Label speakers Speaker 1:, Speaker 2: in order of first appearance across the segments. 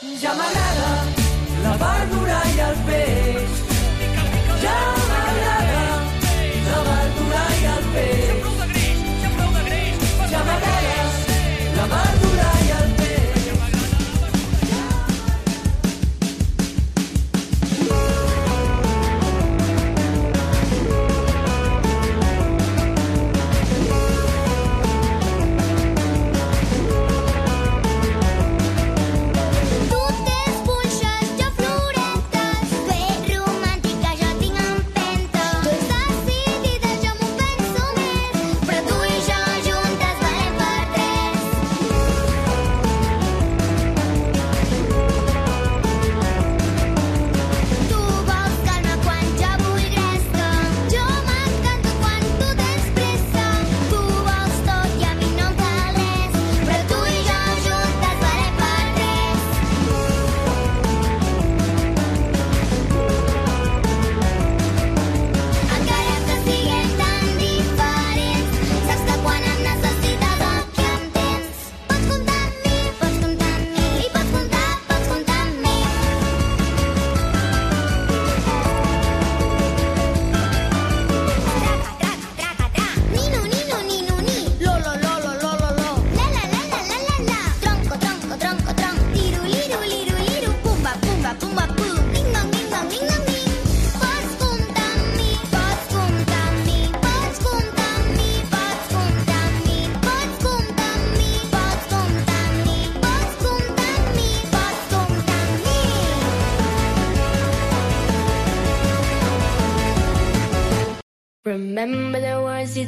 Speaker 1: Ja m'agrada la verdura i el peix.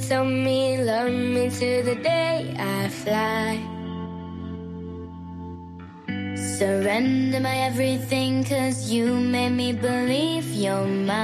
Speaker 2: tell me, love me to the day I fly. Surrender my everything, cause you made me believe you're mine.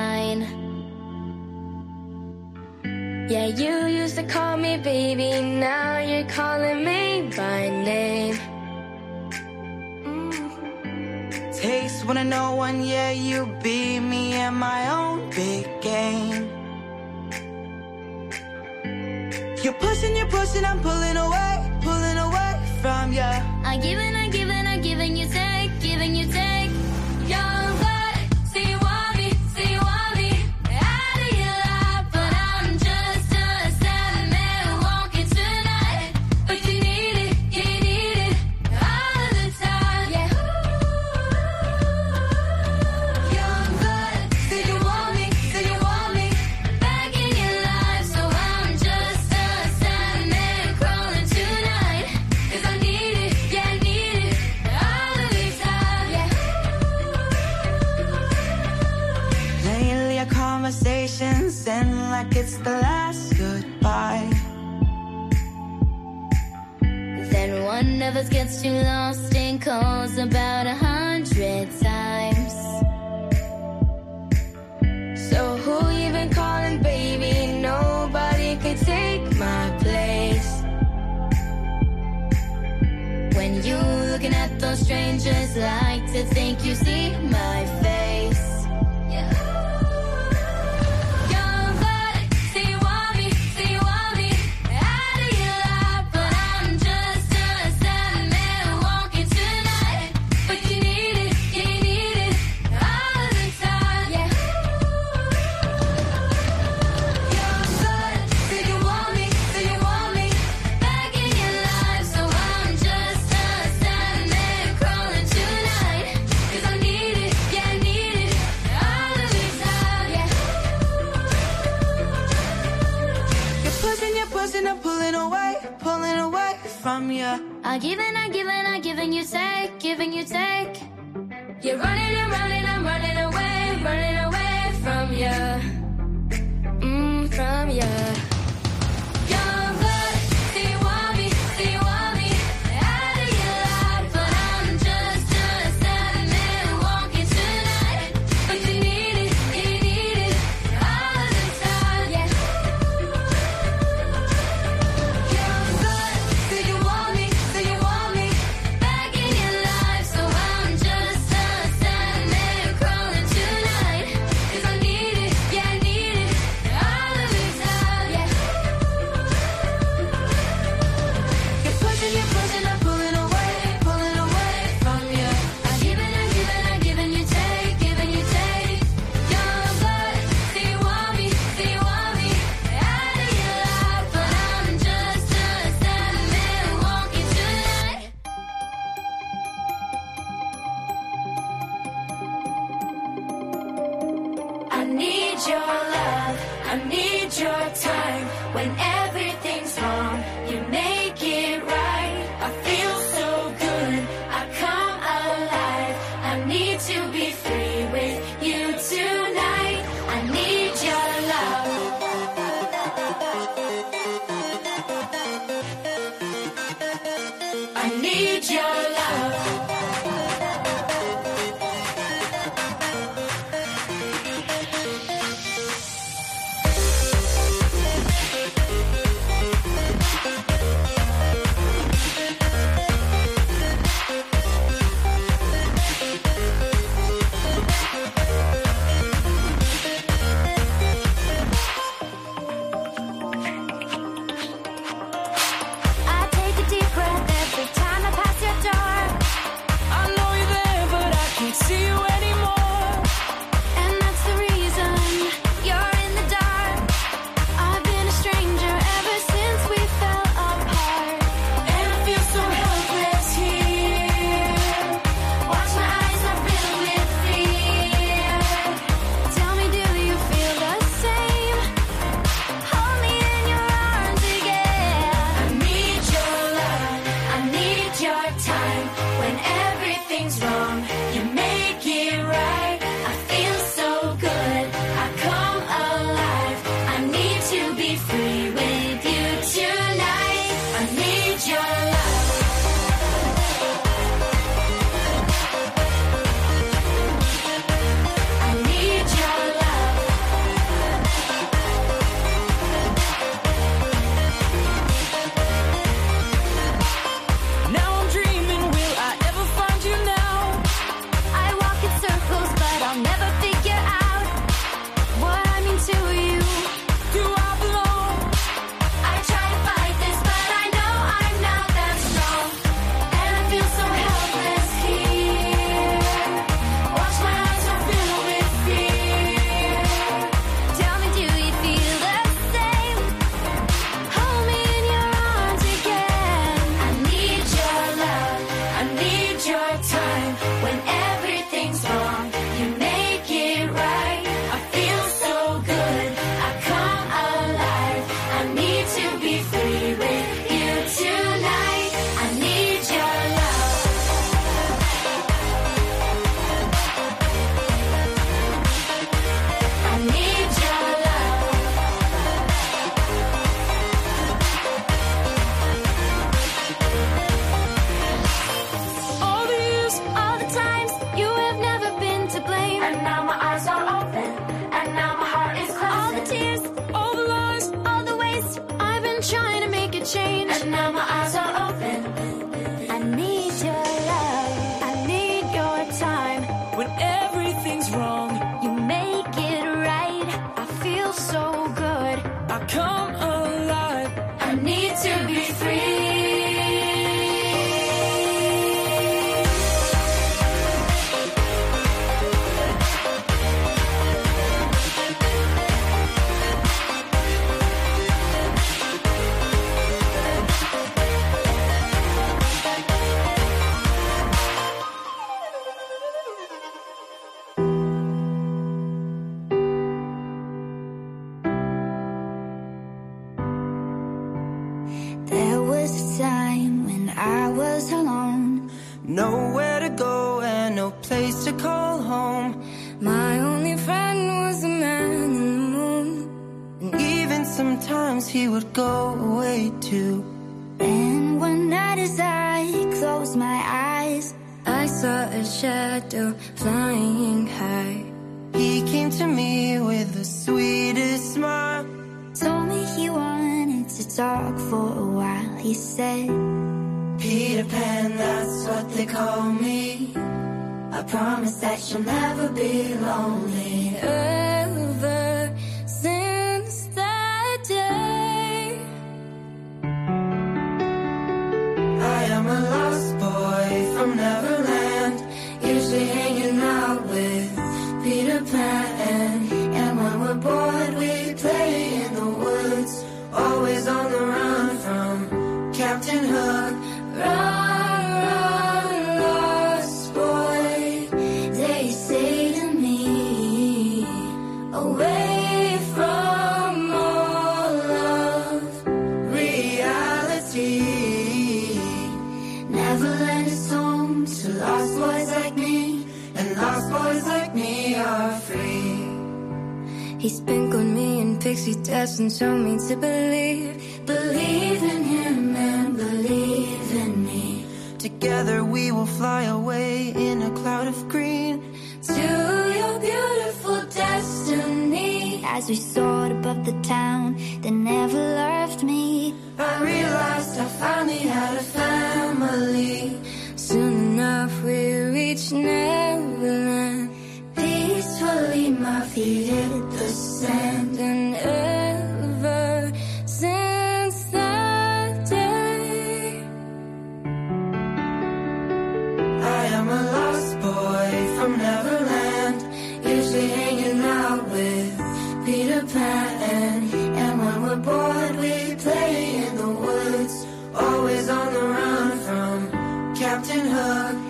Speaker 2: And when we're bored, we play in the woods.
Speaker 1: Always on the run from Captain Hook.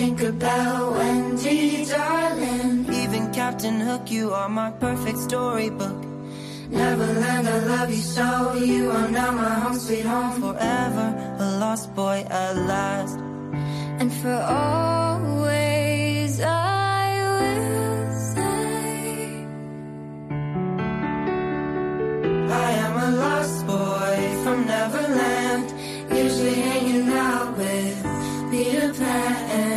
Speaker 3: think about Wendy, darling.
Speaker 4: Even Captain Hook, you are my perfect storybook. Neverland, I love you so. You are now my home, sweet home. Forever a lost boy at last.
Speaker 2: And for always, I will say,
Speaker 4: I am a lost boy from Neverland. Usually hanging out with Peter Pan.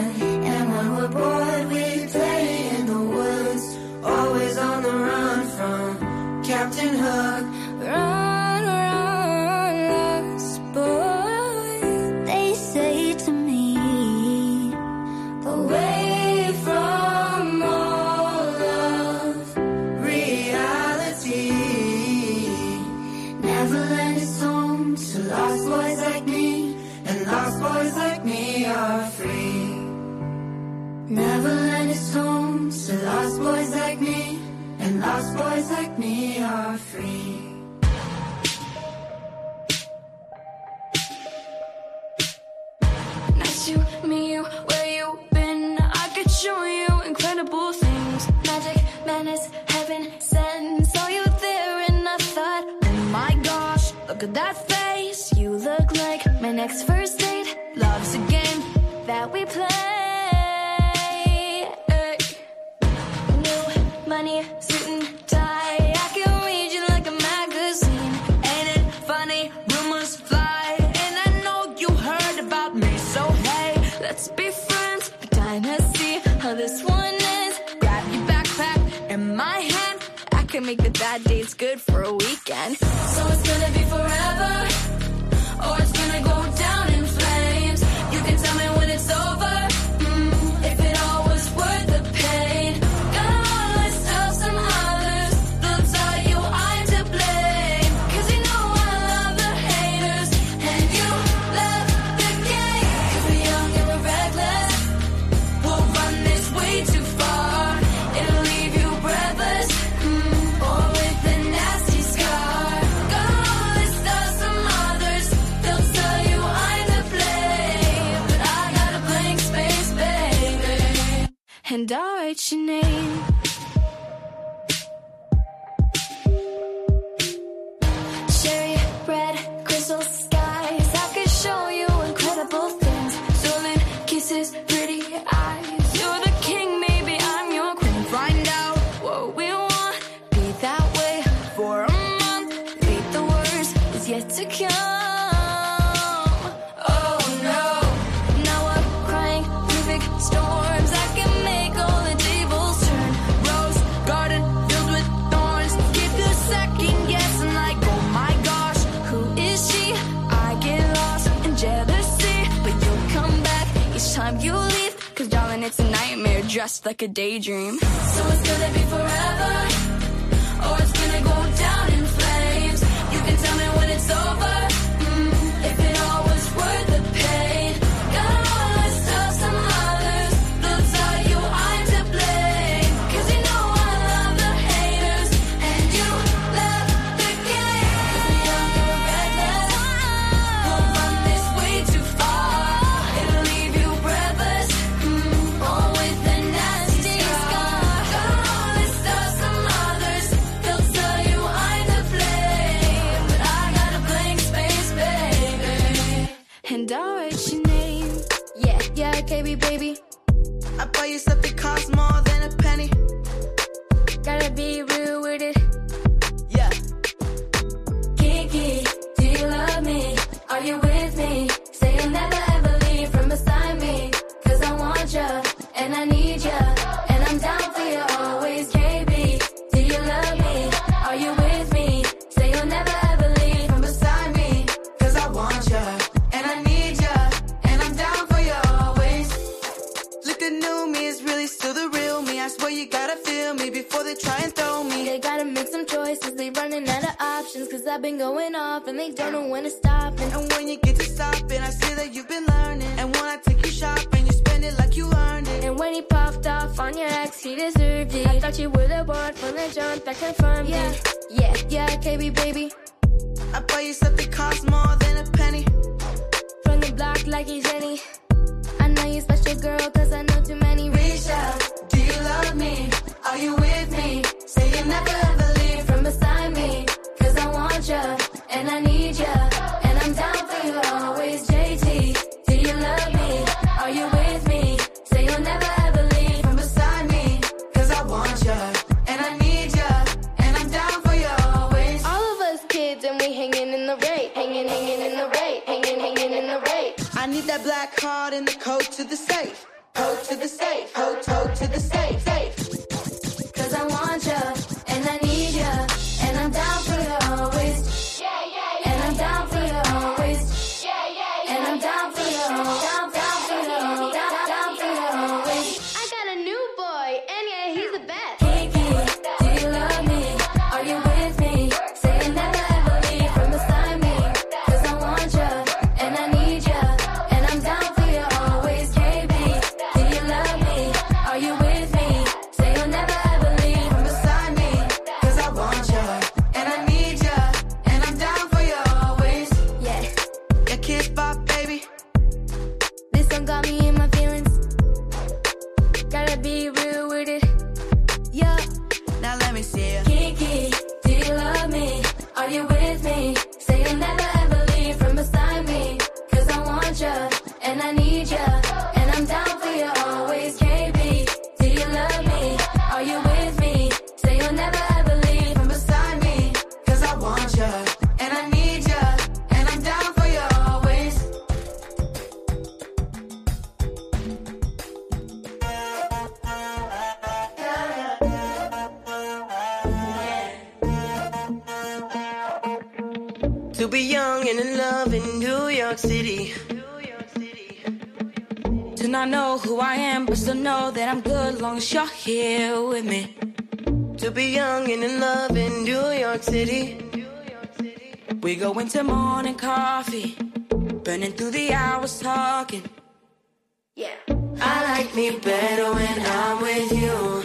Speaker 2: Lost
Speaker 3: boys like me
Speaker 4: are free.
Speaker 2: Nice you, me, you, where you been? I could show you incredible things. Magic, madness, heaven, sent. Saw you there and I thought, oh my gosh, look at that face. You look like my next friend. good for a weekend. and I'll write your name. time you leave. Cause darling, it's a nightmare dressed like a daydream. So it's gonna be forever, or it's gonna go down. Baby. Been going off and they don't know when to stop. And
Speaker 4: And when you get to stopping, I see that you've been learning. And when I take you shopping, you spend it like you earned it.
Speaker 2: And when he puffed off on your ex, he deserved it. I thought you were the one from the jump that confirmed
Speaker 5: Yeah.
Speaker 2: it. Yeah, yeah, KB baby.
Speaker 4: I buy you that costs more than a penny.
Speaker 2: From the block like he's Jenny. I know you special girl, cause I know too many.
Speaker 4: Reach out, do you love me? Are you with me? Say you never ever
Speaker 2: want ya, and I need ya. And I'm down for you always, JT. Do you love me? Are you with me? Say you'll never ever leave from beside me.
Speaker 4: Cause I want ya, and I need ya, and I'm down for you always.
Speaker 2: All of us kids, and we hanging in the rate, hanging, hanging in the rate, hanging, hanging in the rate.
Speaker 4: I need that black card and the code to the safe. Code to the safe, code, code to the safe,
Speaker 6: know that I'm good long as you're here with me.
Speaker 4: To be young and in love in New York City.
Speaker 6: We go into morning coffee, burning through the hours talking.
Speaker 2: Yeah.
Speaker 4: I like me better when I'm with you.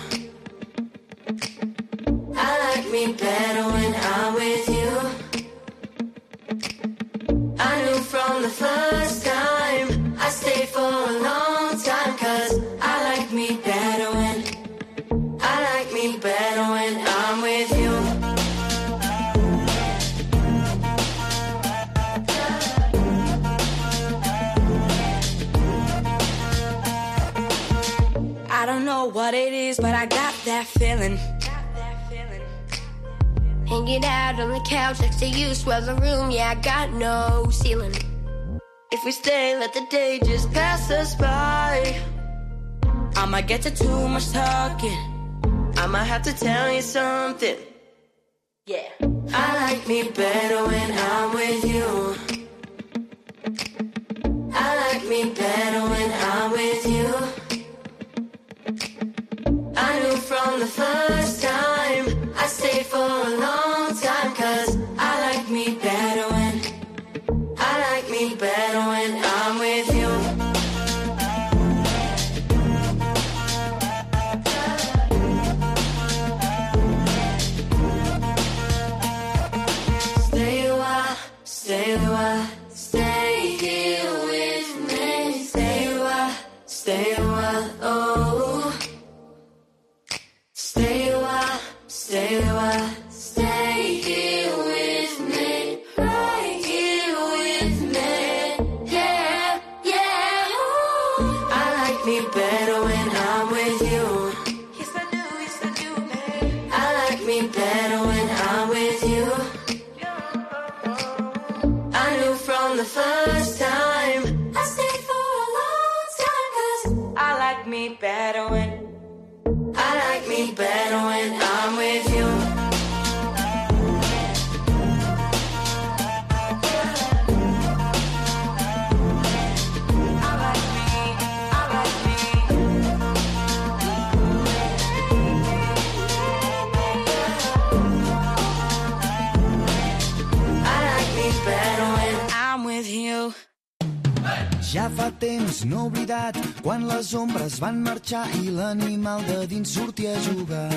Speaker 4: I like me better when I'm with you. I knew from the first time I stayed for a long
Speaker 6: that feeling.
Speaker 5: Hanging out on the couch next to you, swell the room, yeah, I got no ceiling.
Speaker 4: If we stay, let the day just pass us by.
Speaker 6: I'ma get to too much talking.
Speaker 4: I'ma have to tell you something.
Speaker 6: Yeah.
Speaker 4: I like me better when I'm with you. I like me better when I'm with you. I knew from the first time I stayed for a long time. Cause I like me better when I like me better when
Speaker 7: Ja fa temps, no oblidat, quan les ombres van marxar i l'animal de dins sortia a jugar.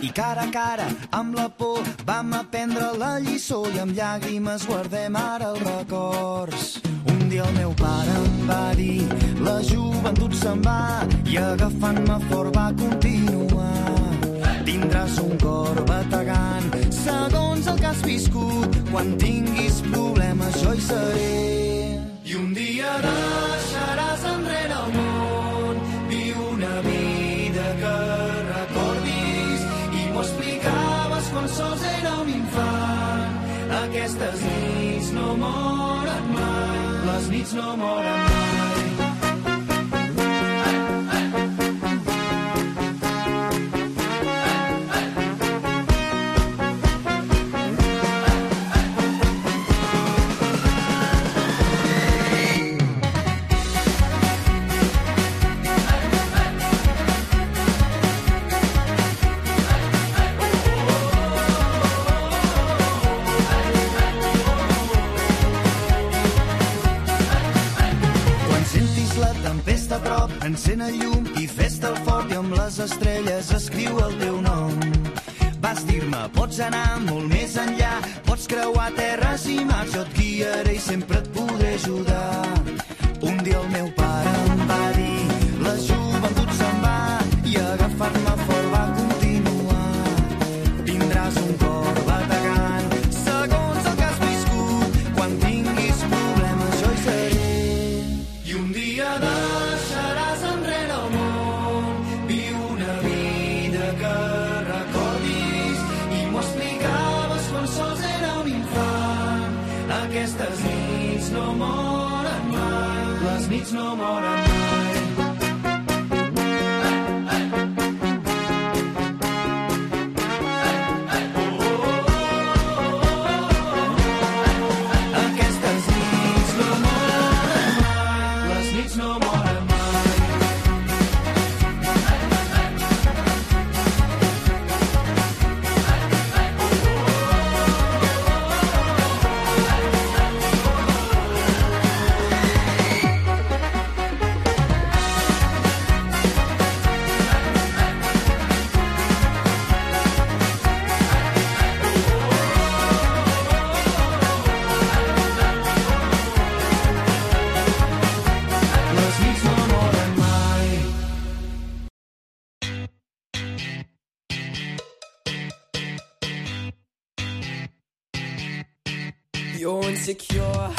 Speaker 7: I cara a cara, amb la por, vam aprendre la lliçó i amb llàgrimes guardem ara els records. Un dia el meu pare em va dir, la joventut se'n va i agafant-me fort va continuar. Tindràs un cor bategant, segons el que has viscut. Quan tinguis problemes jo hi seré. I un dia deixaràs enrere el món, viu una vida que recordis. I m'ho explicaves quan sols era un infant. Aquestes nits no moren mai, les nits no moren mai. Encén el llum i fes-te el fort i amb les estrelles escriu el teu nom. Vas dir-me, pots anar molt més enllà, pots creuar terres i mars, jo et guiaré i sempre et podré ajudar. Un dia el meu
Speaker 4: insecure,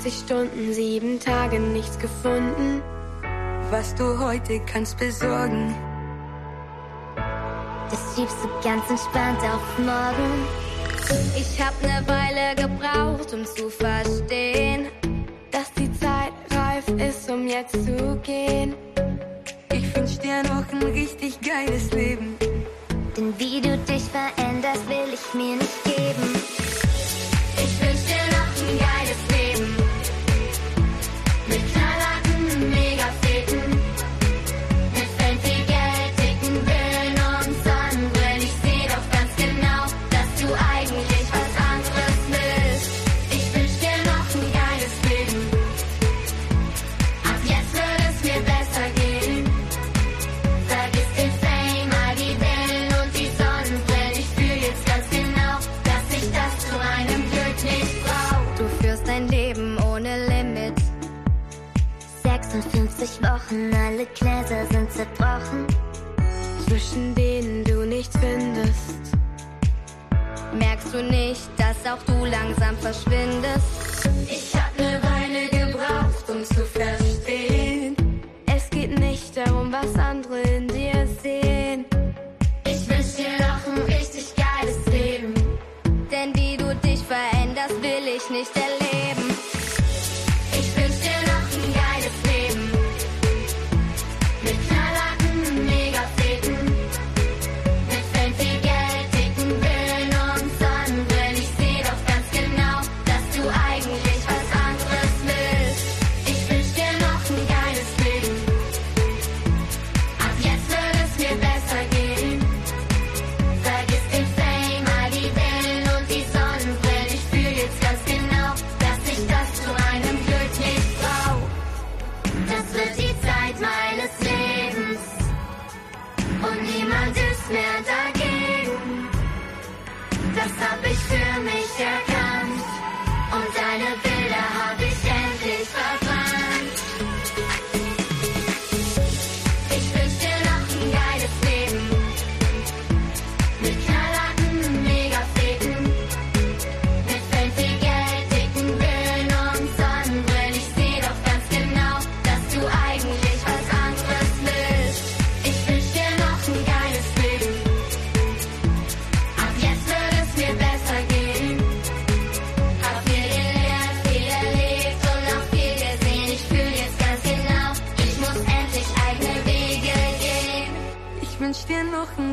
Speaker 8: 24 Stunden, sieben Tage nichts gefunden.
Speaker 1: Was du heute kannst besorgen.
Speaker 9: Das schiebst du ganz entspannt auf morgen.
Speaker 8: Ich hab ne Weile gebraucht, um zu verstehen, dass die Zeit reif ist, um jetzt zu gehen.
Speaker 1: Ich wünsch dir noch ein richtig geiles Leben.
Speaker 9: Denn wie du dich veränderst, will ich mir nicht geben. Alle Gläser sind zerbrochen,
Speaker 8: zwischen denen du nichts findest. Merkst du nicht, dass
Speaker 9: auch du langsam verschwindest?
Speaker 2: Ich hab ne Weile gebraucht, um zu verstehen.
Speaker 9: Es geht nicht darum, was andere in dir sehen.
Speaker 2: Ich wünsch dir noch ein richtig geiles Leben.
Speaker 9: Denn wie du dich veränderst, will ich nicht erleben.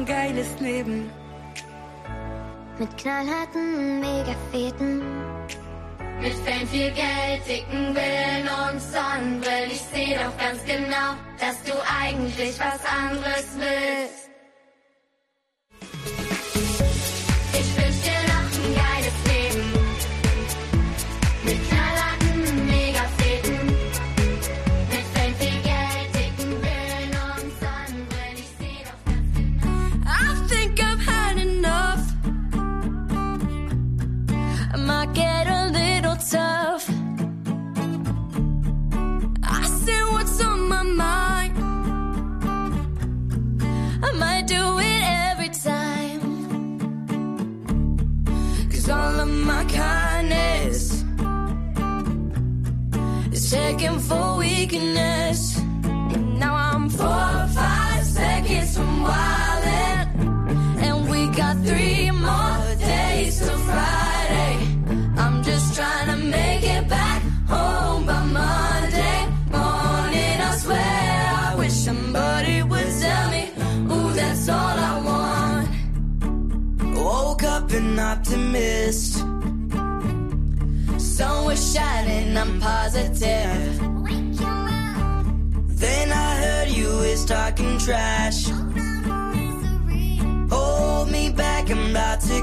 Speaker 2: geiles Leben. Mit
Speaker 10: knallharten Megafeten.
Speaker 2: Mit Fame, viel Geld, dicken Willen und Sonnenbrill. Ich seh doch ganz genau, dass du eigentlich was anderes willst.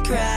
Speaker 2: cry.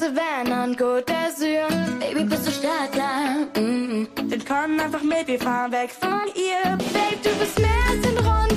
Speaker 2: Savannah und Côte d'Azur. Baby, bist du startklar? Mm.
Speaker 11: dann komm einfach mit, wir fahren weg von ihr.
Speaker 2: Babe, du bist mehr als ein Rendezvous.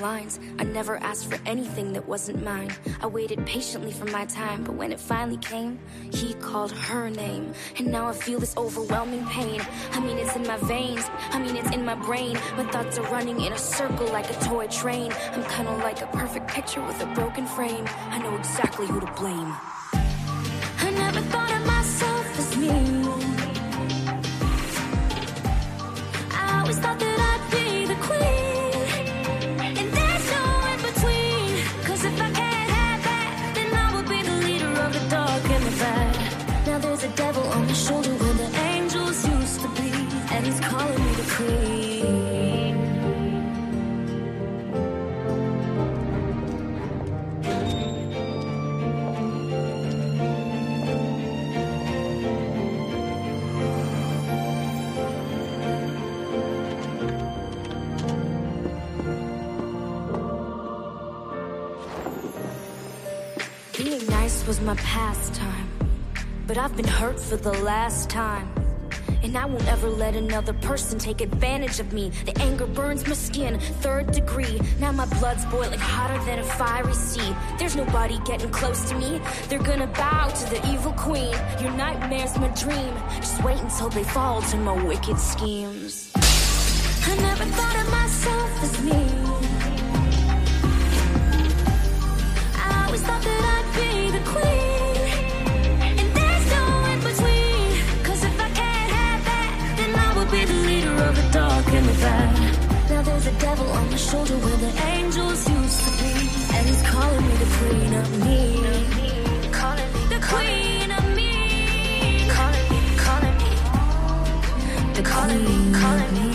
Speaker 5: Lines. I never asked for anything that wasn't mine. I waited patiently for my time, but when it finally came, he called her name. And now I feel this overwhelming pain. I mean, it's in my veins. I mean, it's in my brain. My thoughts are running in a circle like a toy train. I'm kinda like a perfect picture with a broken frame. I know exactly who to blame. My pastime, but I've been hurt for the last time. And I won't ever let another person take advantage of me. The anger burns my skin, third degree. Now my blood's boiling hotter than a fiery sea. There's nobody getting close to me. They're gonna bow to the evil queen. Your nightmare's my dream. Just wait until they fall to my wicked schemes. I never thought shoulder where the angels used to be. And he's calling me the queen of me. Calling me the queen of me. Calling me, calling me. The calling me, calling me.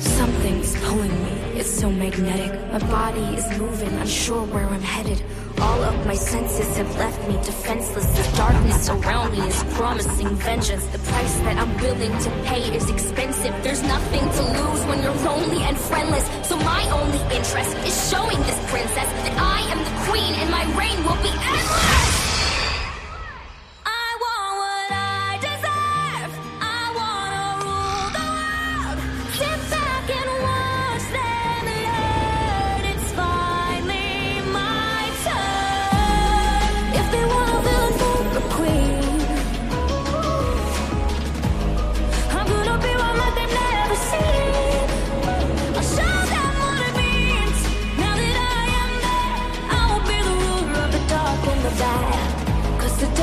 Speaker 5: Something's pulling me. It's so magnetic. My body is moving, unsure where I'm headed. All of my senses have left me defenseless. The darkness around me is promising vengeance. The price that I'm willing to pay is expensive. There's nothing to lose when you're lonely and friendless. So my only interest is showing this princess that I am the queen and my reign will be endless.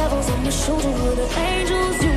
Speaker 5: devils on my shoulder were the angels.
Speaker 12: You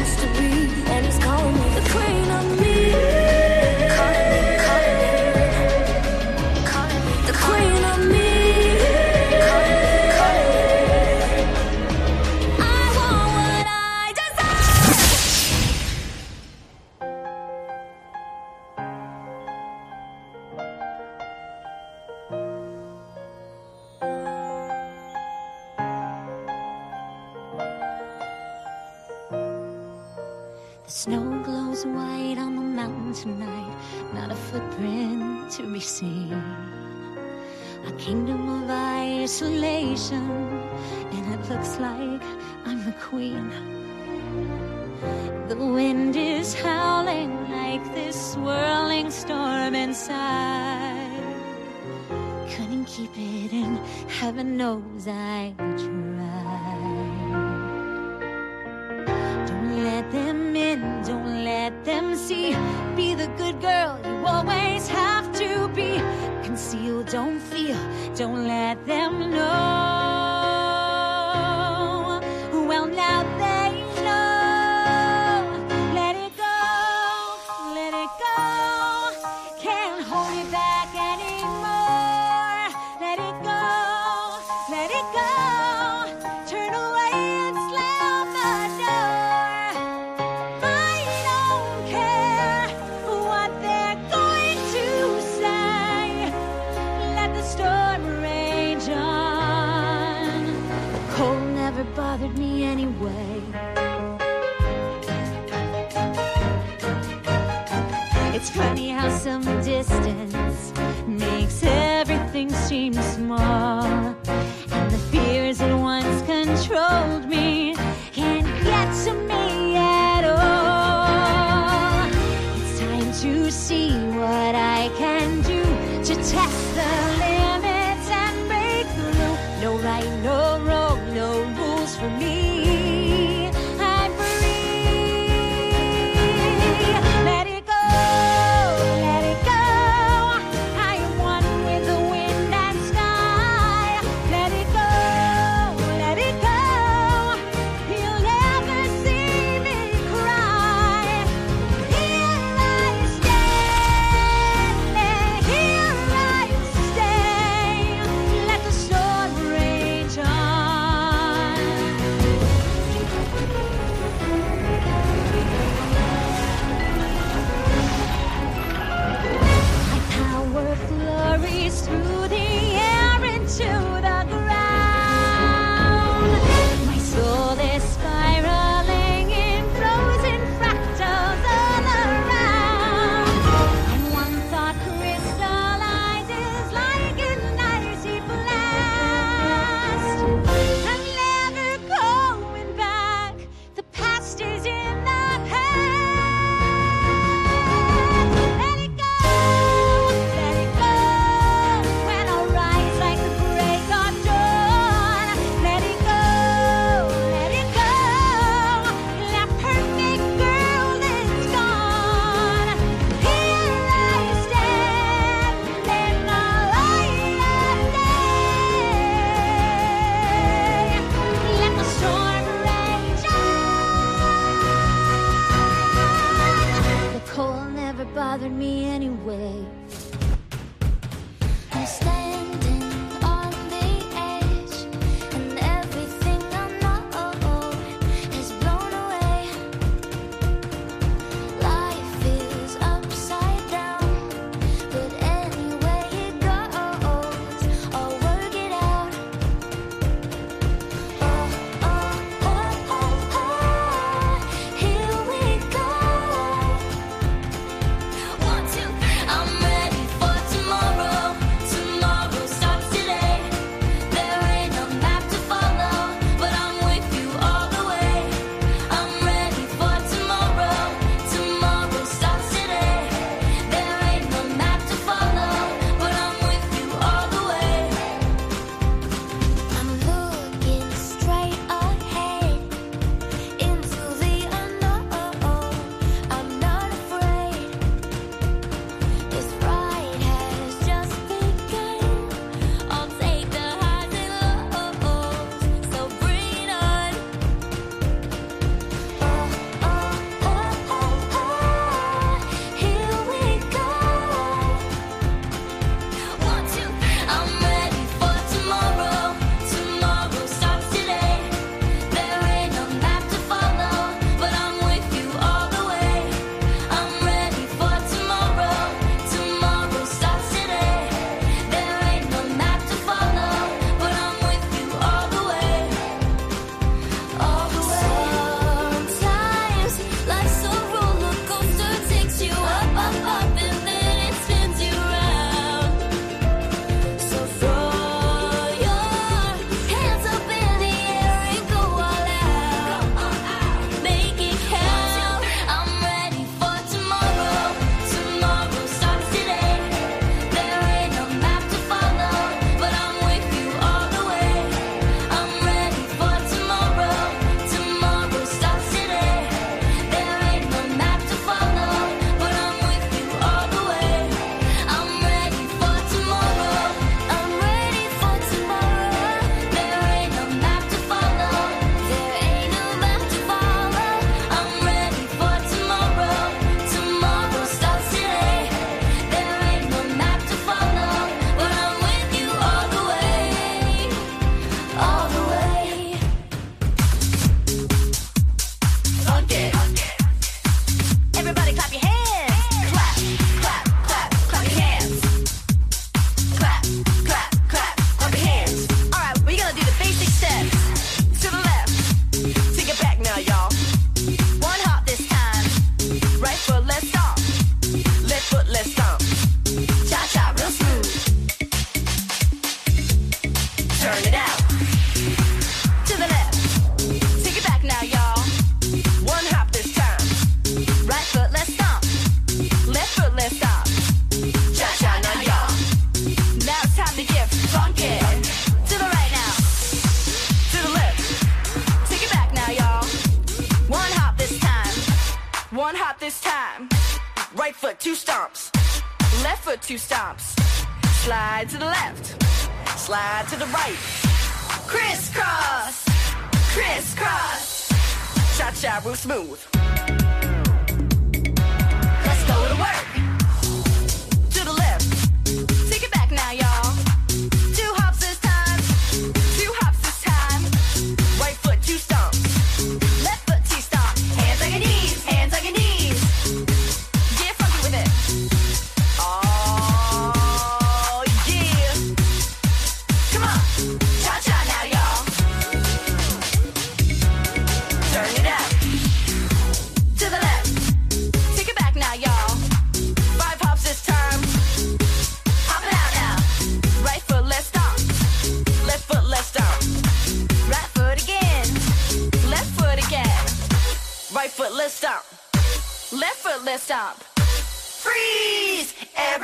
Speaker 11: two stops. Slide to the left, slide to the right. Crisscross, crisscross. Cha-cha real smooth.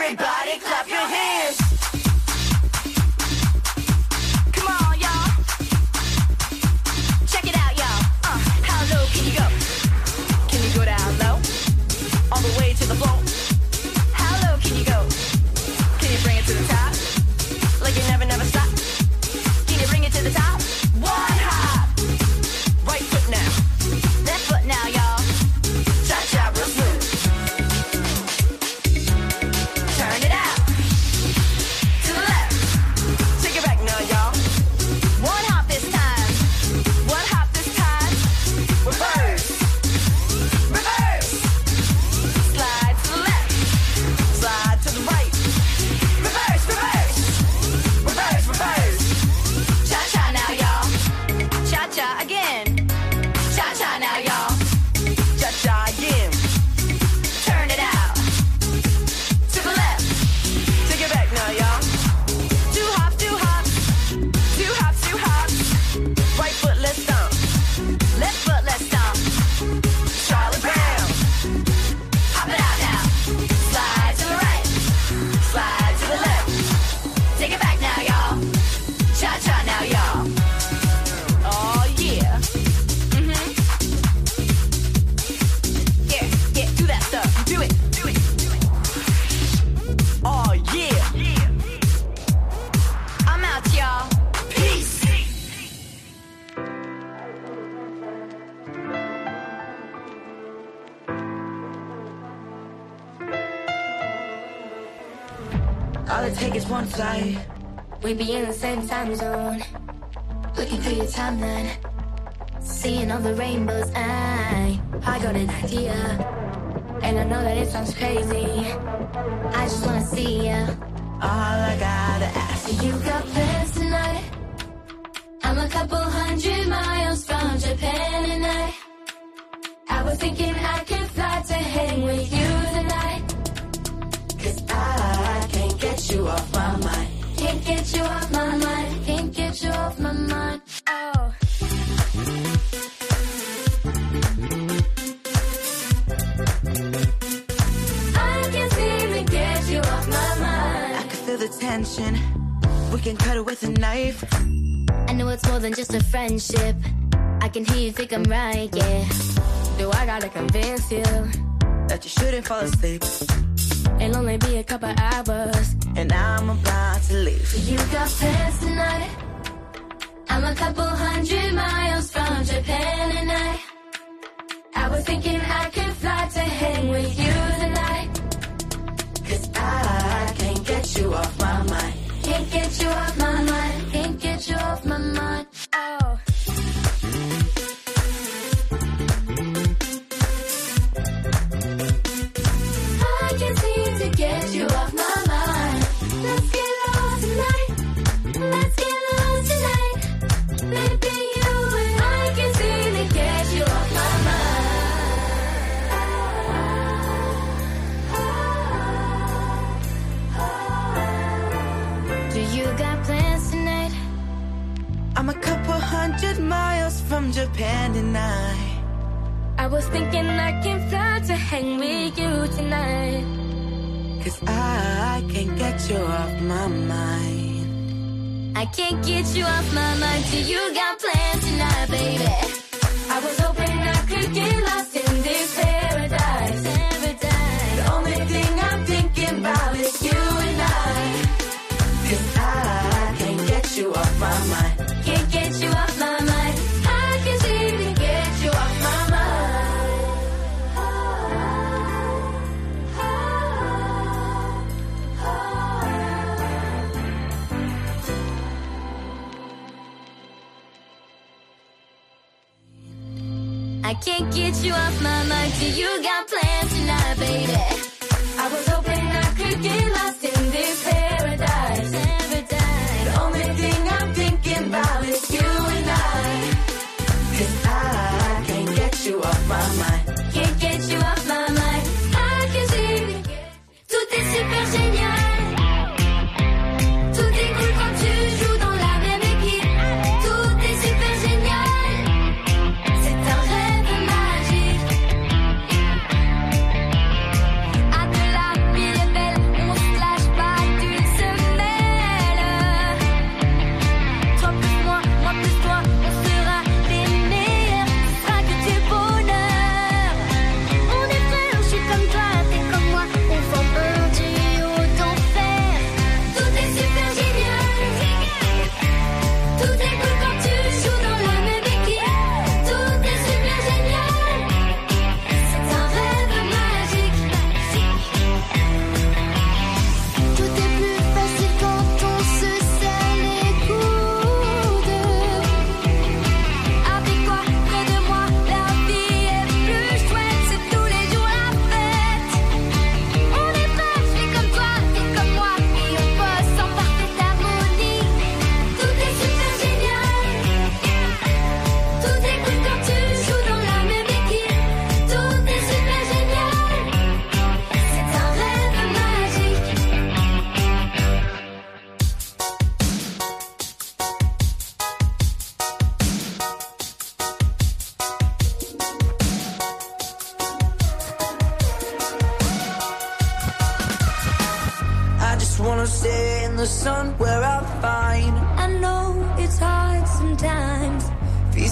Speaker 11: Everybody clap your hands.
Speaker 2: sounds crazy. with
Speaker 4: a knife.
Speaker 2: I know it's more than just a friendship. I can hear you think I'm right, yeah. Do I gotta convince you
Speaker 4: that you shouldn't fall asleep?
Speaker 2: It'll only be a couple hours,
Speaker 4: and I'm about to leave.
Speaker 2: You got plans tonight. I'm a couple hundred miles from Japan, and I, I was thinking I could fly to hang with you tonight.
Speaker 4: Cause I can't get you off my mind.
Speaker 2: Can't get you off my mind. Can't get you off Japan and I. I was thinking I can fly to hang with you tonight.
Speaker 4: Cause I, I can't get you off my mind.
Speaker 2: I can't get you off my mind till you got plans tonight, baby. I was hoping I could get lost in this
Speaker 5: bed. Can't get you off my mind till you got plans tonight, baby. I was hoping I could get lost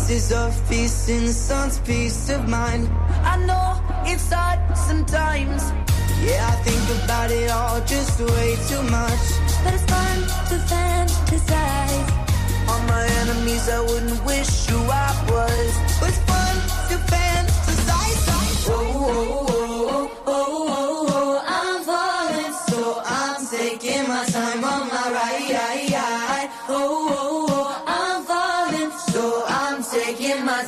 Speaker 4: pieces of peace in the sun's peace of mind. I know it's hard sometimes. Yeah, I think about it all just way too much.
Speaker 5: But it's fun to fantasize.
Speaker 4: On my enemies, I wouldn't wish who I was. But it's fun to fantasize.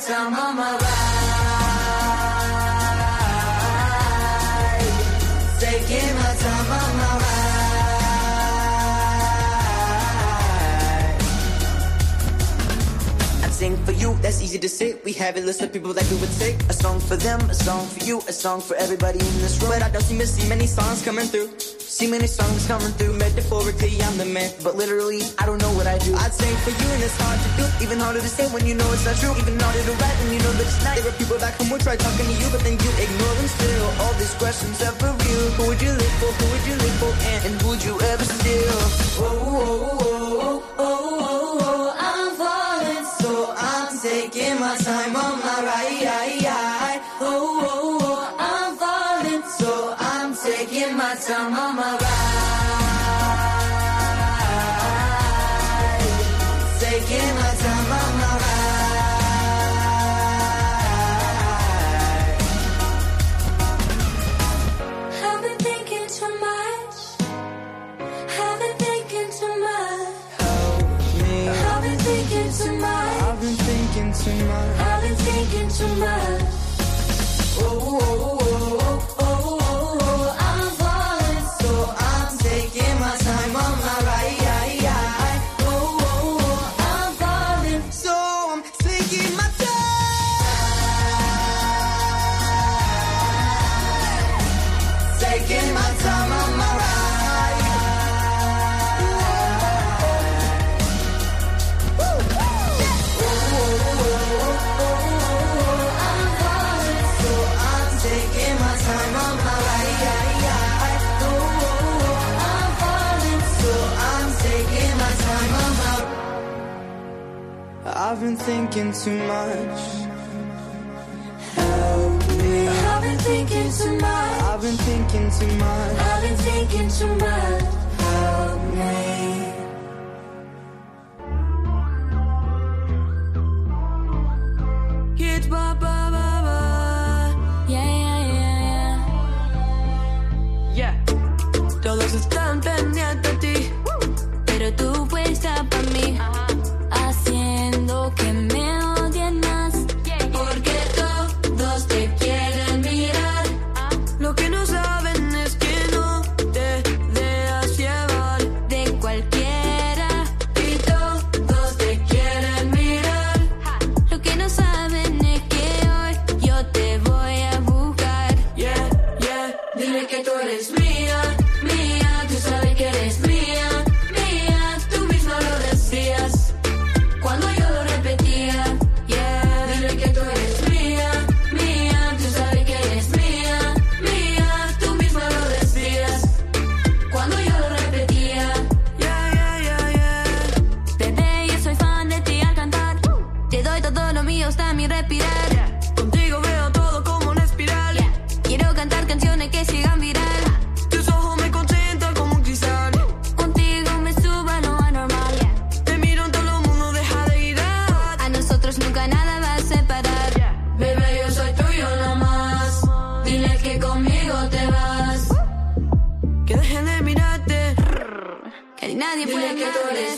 Speaker 4: My time on my ride. Taking my time on my ride. I sing for you, that's easy to say. We have a list of people that we would take. A song for them, a song for you, a song for everybody in this room. But I don't seem to see many songs coming through. See many songs coming through. Metaphorically, I'm the man, but literally, I don't know what I do. I'd sing for you, and it's hard to do. Even harder to say when you know it's not true. Even harder to write when you know that it's not. There are people back home who try talking to you, but then you ignore them still. All these questions are for real. Who would you live for? Who would you live for? And, and would you ever steal? Oh, oh, oh, oh, oh, oh, oh, I'm falling, so I'm taking my time on my ride. Oh, oh, oh, I'm falling, so I'm taking my time on
Speaker 5: I've been thinking too much.
Speaker 4: Help me.
Speaker 5: I've been thinking too much.
Speaker 4: I've been thinking too much.
Speaker 5: I've been thinking too much.
Speaker 4: Help me.
Speaker 13: frío está mi respirar.
Speaker 2: Contigo veo todo como una espiral.
Speaker 13: Quiero cantar canciones que sigan viral.
Speaker 2: Tus ojos me concentran como un cristal.
Speaker 13: Contigo me subo a lo anormal.
Speaker 2: Te miro en todo el mundo, deja de ir.
Speaker 13: A nosotros nunca nada va a separar.
Speaker 2: Bebé, yo soy tuyo nada más. Dile que conmigo te vas. Que dejen de mirarte.
Speaker 13: Que nadie puede
Speaker 2: que tú eres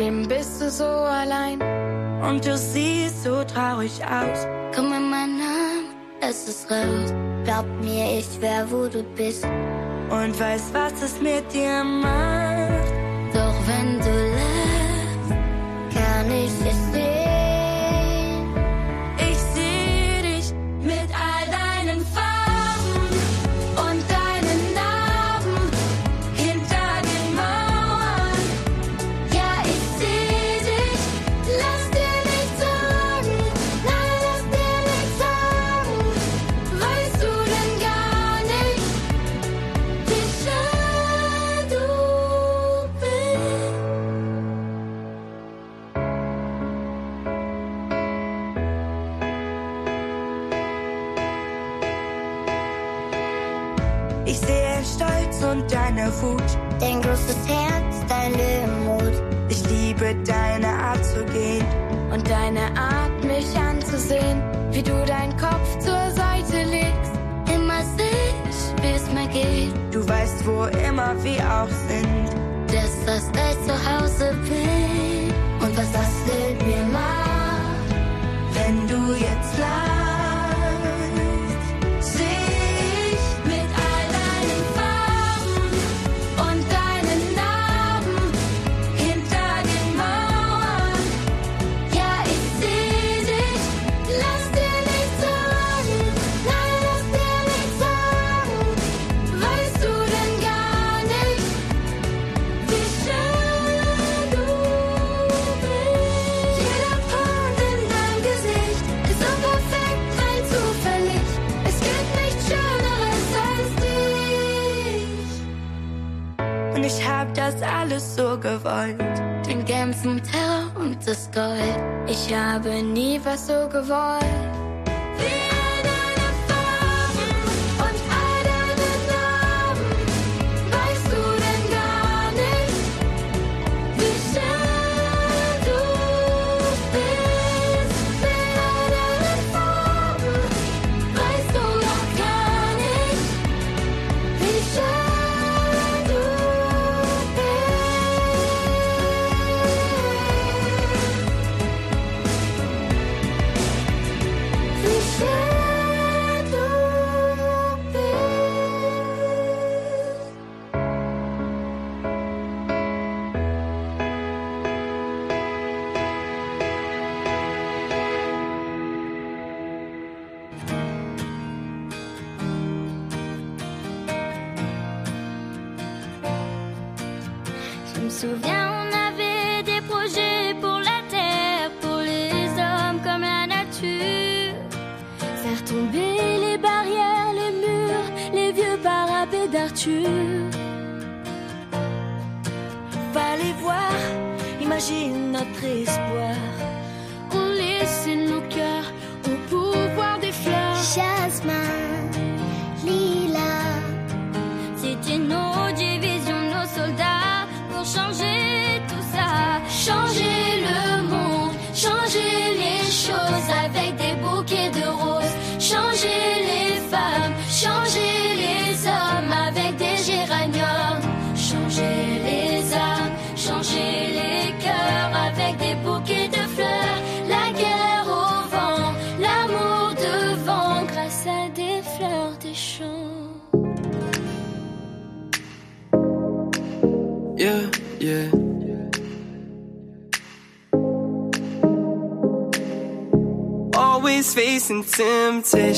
Speaker 5: Trotzdem bist du so allein.
Speaker 2: Und du siehst so traurig aus.
Speaker 1: Komm in meinen Namen, es ist raus. Glaub mir, ich wär, wo du bist.
Speaker 2: Und weiß, was es mit dir macht.
Speaker 5: Und
Speaker 1: ich
Speaker 2: hab das alles so gewollt.
Speaker 5: Den ganzen Terror und das Gold. Ich habe nie was so gewollt.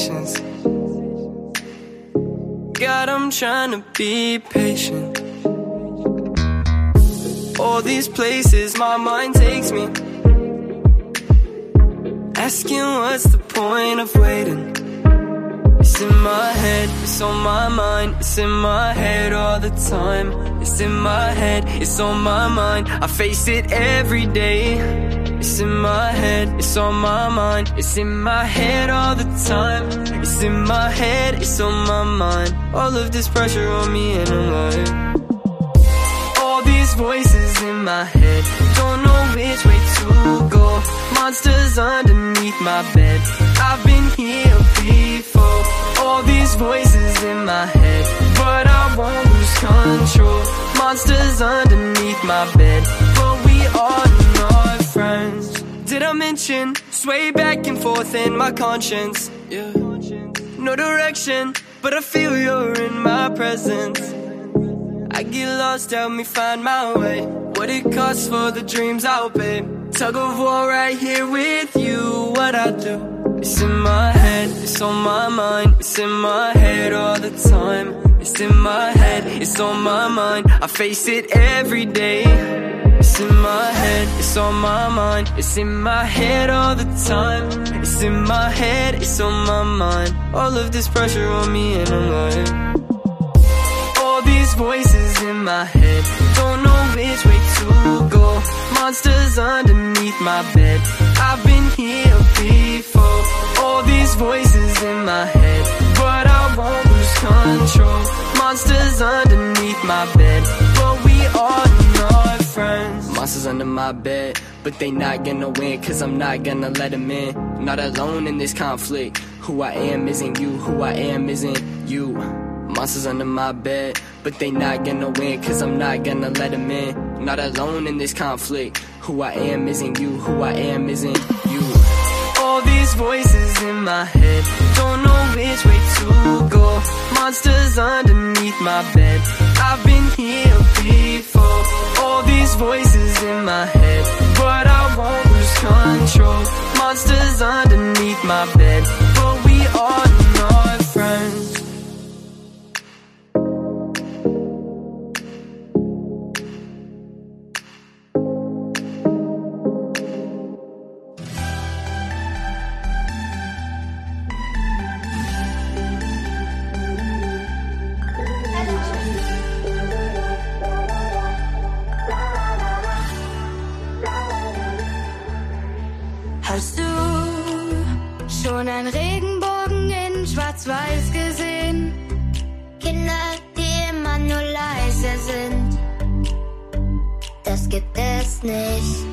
Speaker 14: Temptations. God, I'm trying to be patient. All these places my mind takes me. Asking what's the point of waiting? It's in my head, it's on my mind, it's in my head all the time. It's in my head, it's on my mind. I face it every day. It's in my head, it's on my mind, it's in my head all the time. It's in my head, it's on my mind. All of this pressure on me and I'm like all these voices in my head. Don't know which way to go. Monsters underneath my bed. I've been here before. All these voices in my head, but I won't lose control. Monsters underneath my bed, but we are not friends. Did I mention sway back and forth in my conscience? Yeah. No direction, but I feel you're in my presence. I get lost, help me find my way. What it costs for the dreams I'll pay. Tug of war right here with you. What I do? It's in my head, it's on my mind. It's in my head all the time. It's in my head, it's on my mind. I face it every day. In my head, it's on my mind. It's in my head all the time. It's in my head, it's on my mind. All of this pressure on me, and I'm like, all these voices in my head. Don't know which way to go. Monsters underneath my bed. I've been here before. All these voices in my head, but I won't lose control. Monsters underneath my bed, but we are not friends. Monsters under my bed, but they not gonna win, cause I'm not gonna let them in. Not alone in this conflict. Who I am isn't you, who I am isn't you. Monsters under my bed, but they not gonna win, cause I'm not gonna let them in. Not alone in this conflict. Who I am isn't you, who I am isn't you. All these voices in my head, don't know which way to go. Monsters underneath my bed, I've been here before. All these voices in my head, but I won't lose control. Monsters underneath my bed, but we are
Speaker 2: nicht.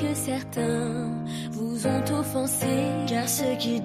Speaker 2: Que certains vous ont offensé. Car ceux qui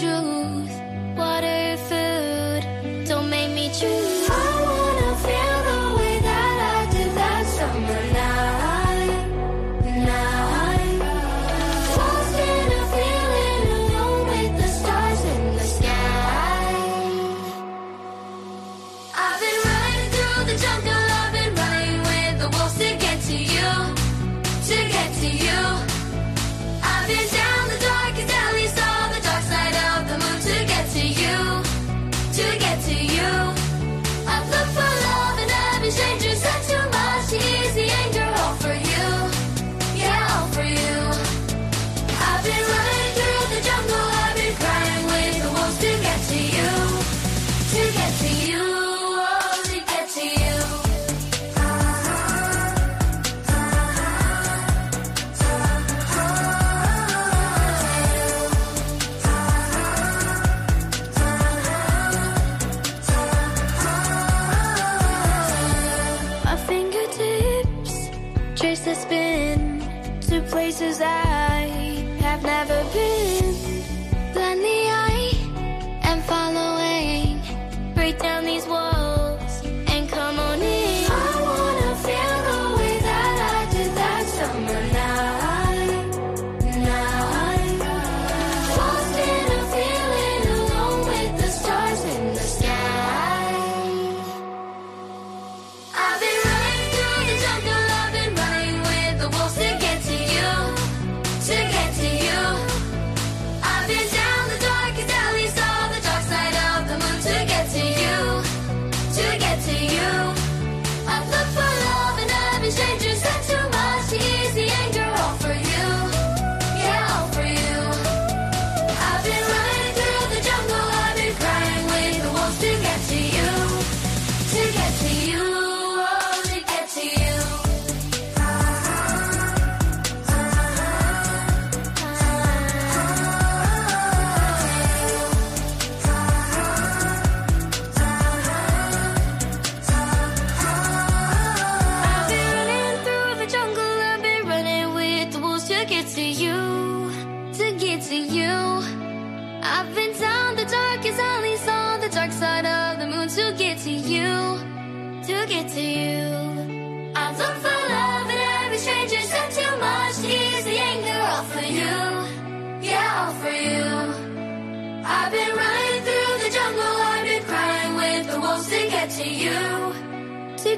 Speaker 2: heavy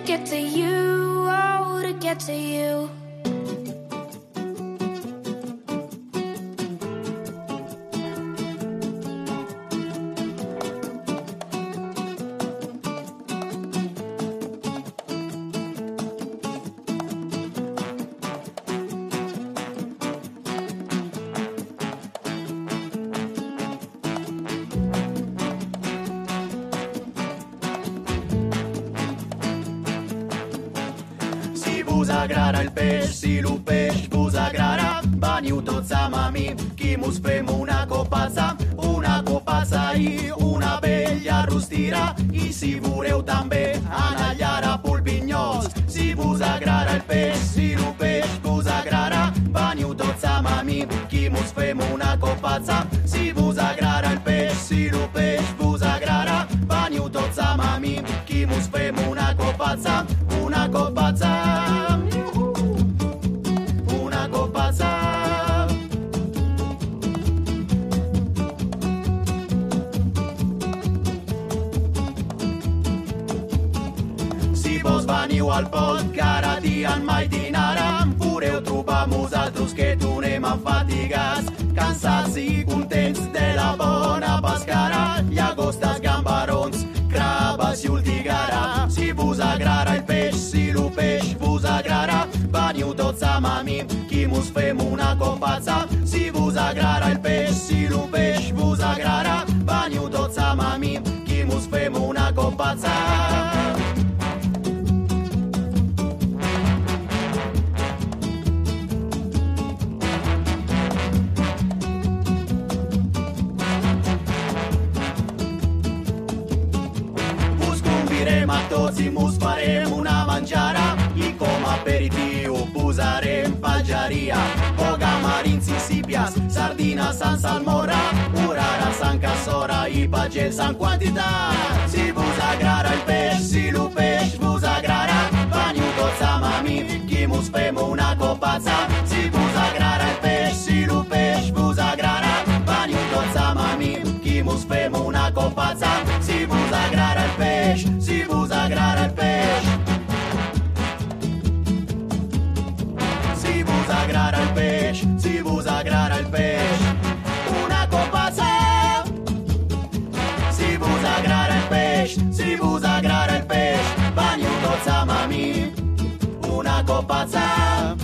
Speaker 2: get to you, oh, to get to you.
Speaker 15: Si buza grara în pești, si lo pești buza grara Baniu toța mami, chimus pe muna copața mami, quimus femuna con pazza, si busa grara il pes, si lupeș, busa grara, baniu toța mami, quimus femuna con pazza. Toți mus farem una mangiara, i coma perit Cesare în Pagiaria, Pogamari în Sisipias, Sardina San Salmora, Urara San cassora, i Ipagel San quantità, Si buza grara il pesce, si lupești, buza grara, Baniu toța mami, chimus pe una copazza, Si buza grara il pesce, si lupești, buza grara, Baniu toța mami, chimus pe una copazza, Si buza grara il pesce, si buza grara il pesce. WhatsApp.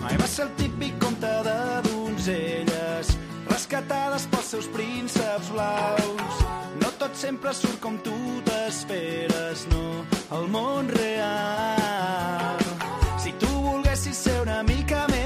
Speaker 7: Mai va ser el típic conte de donzelles rescatades pels seus prínceps blaus. No tot sempre surt com tu t'esperes, no, al món real. Si tu volguessis ser una mica més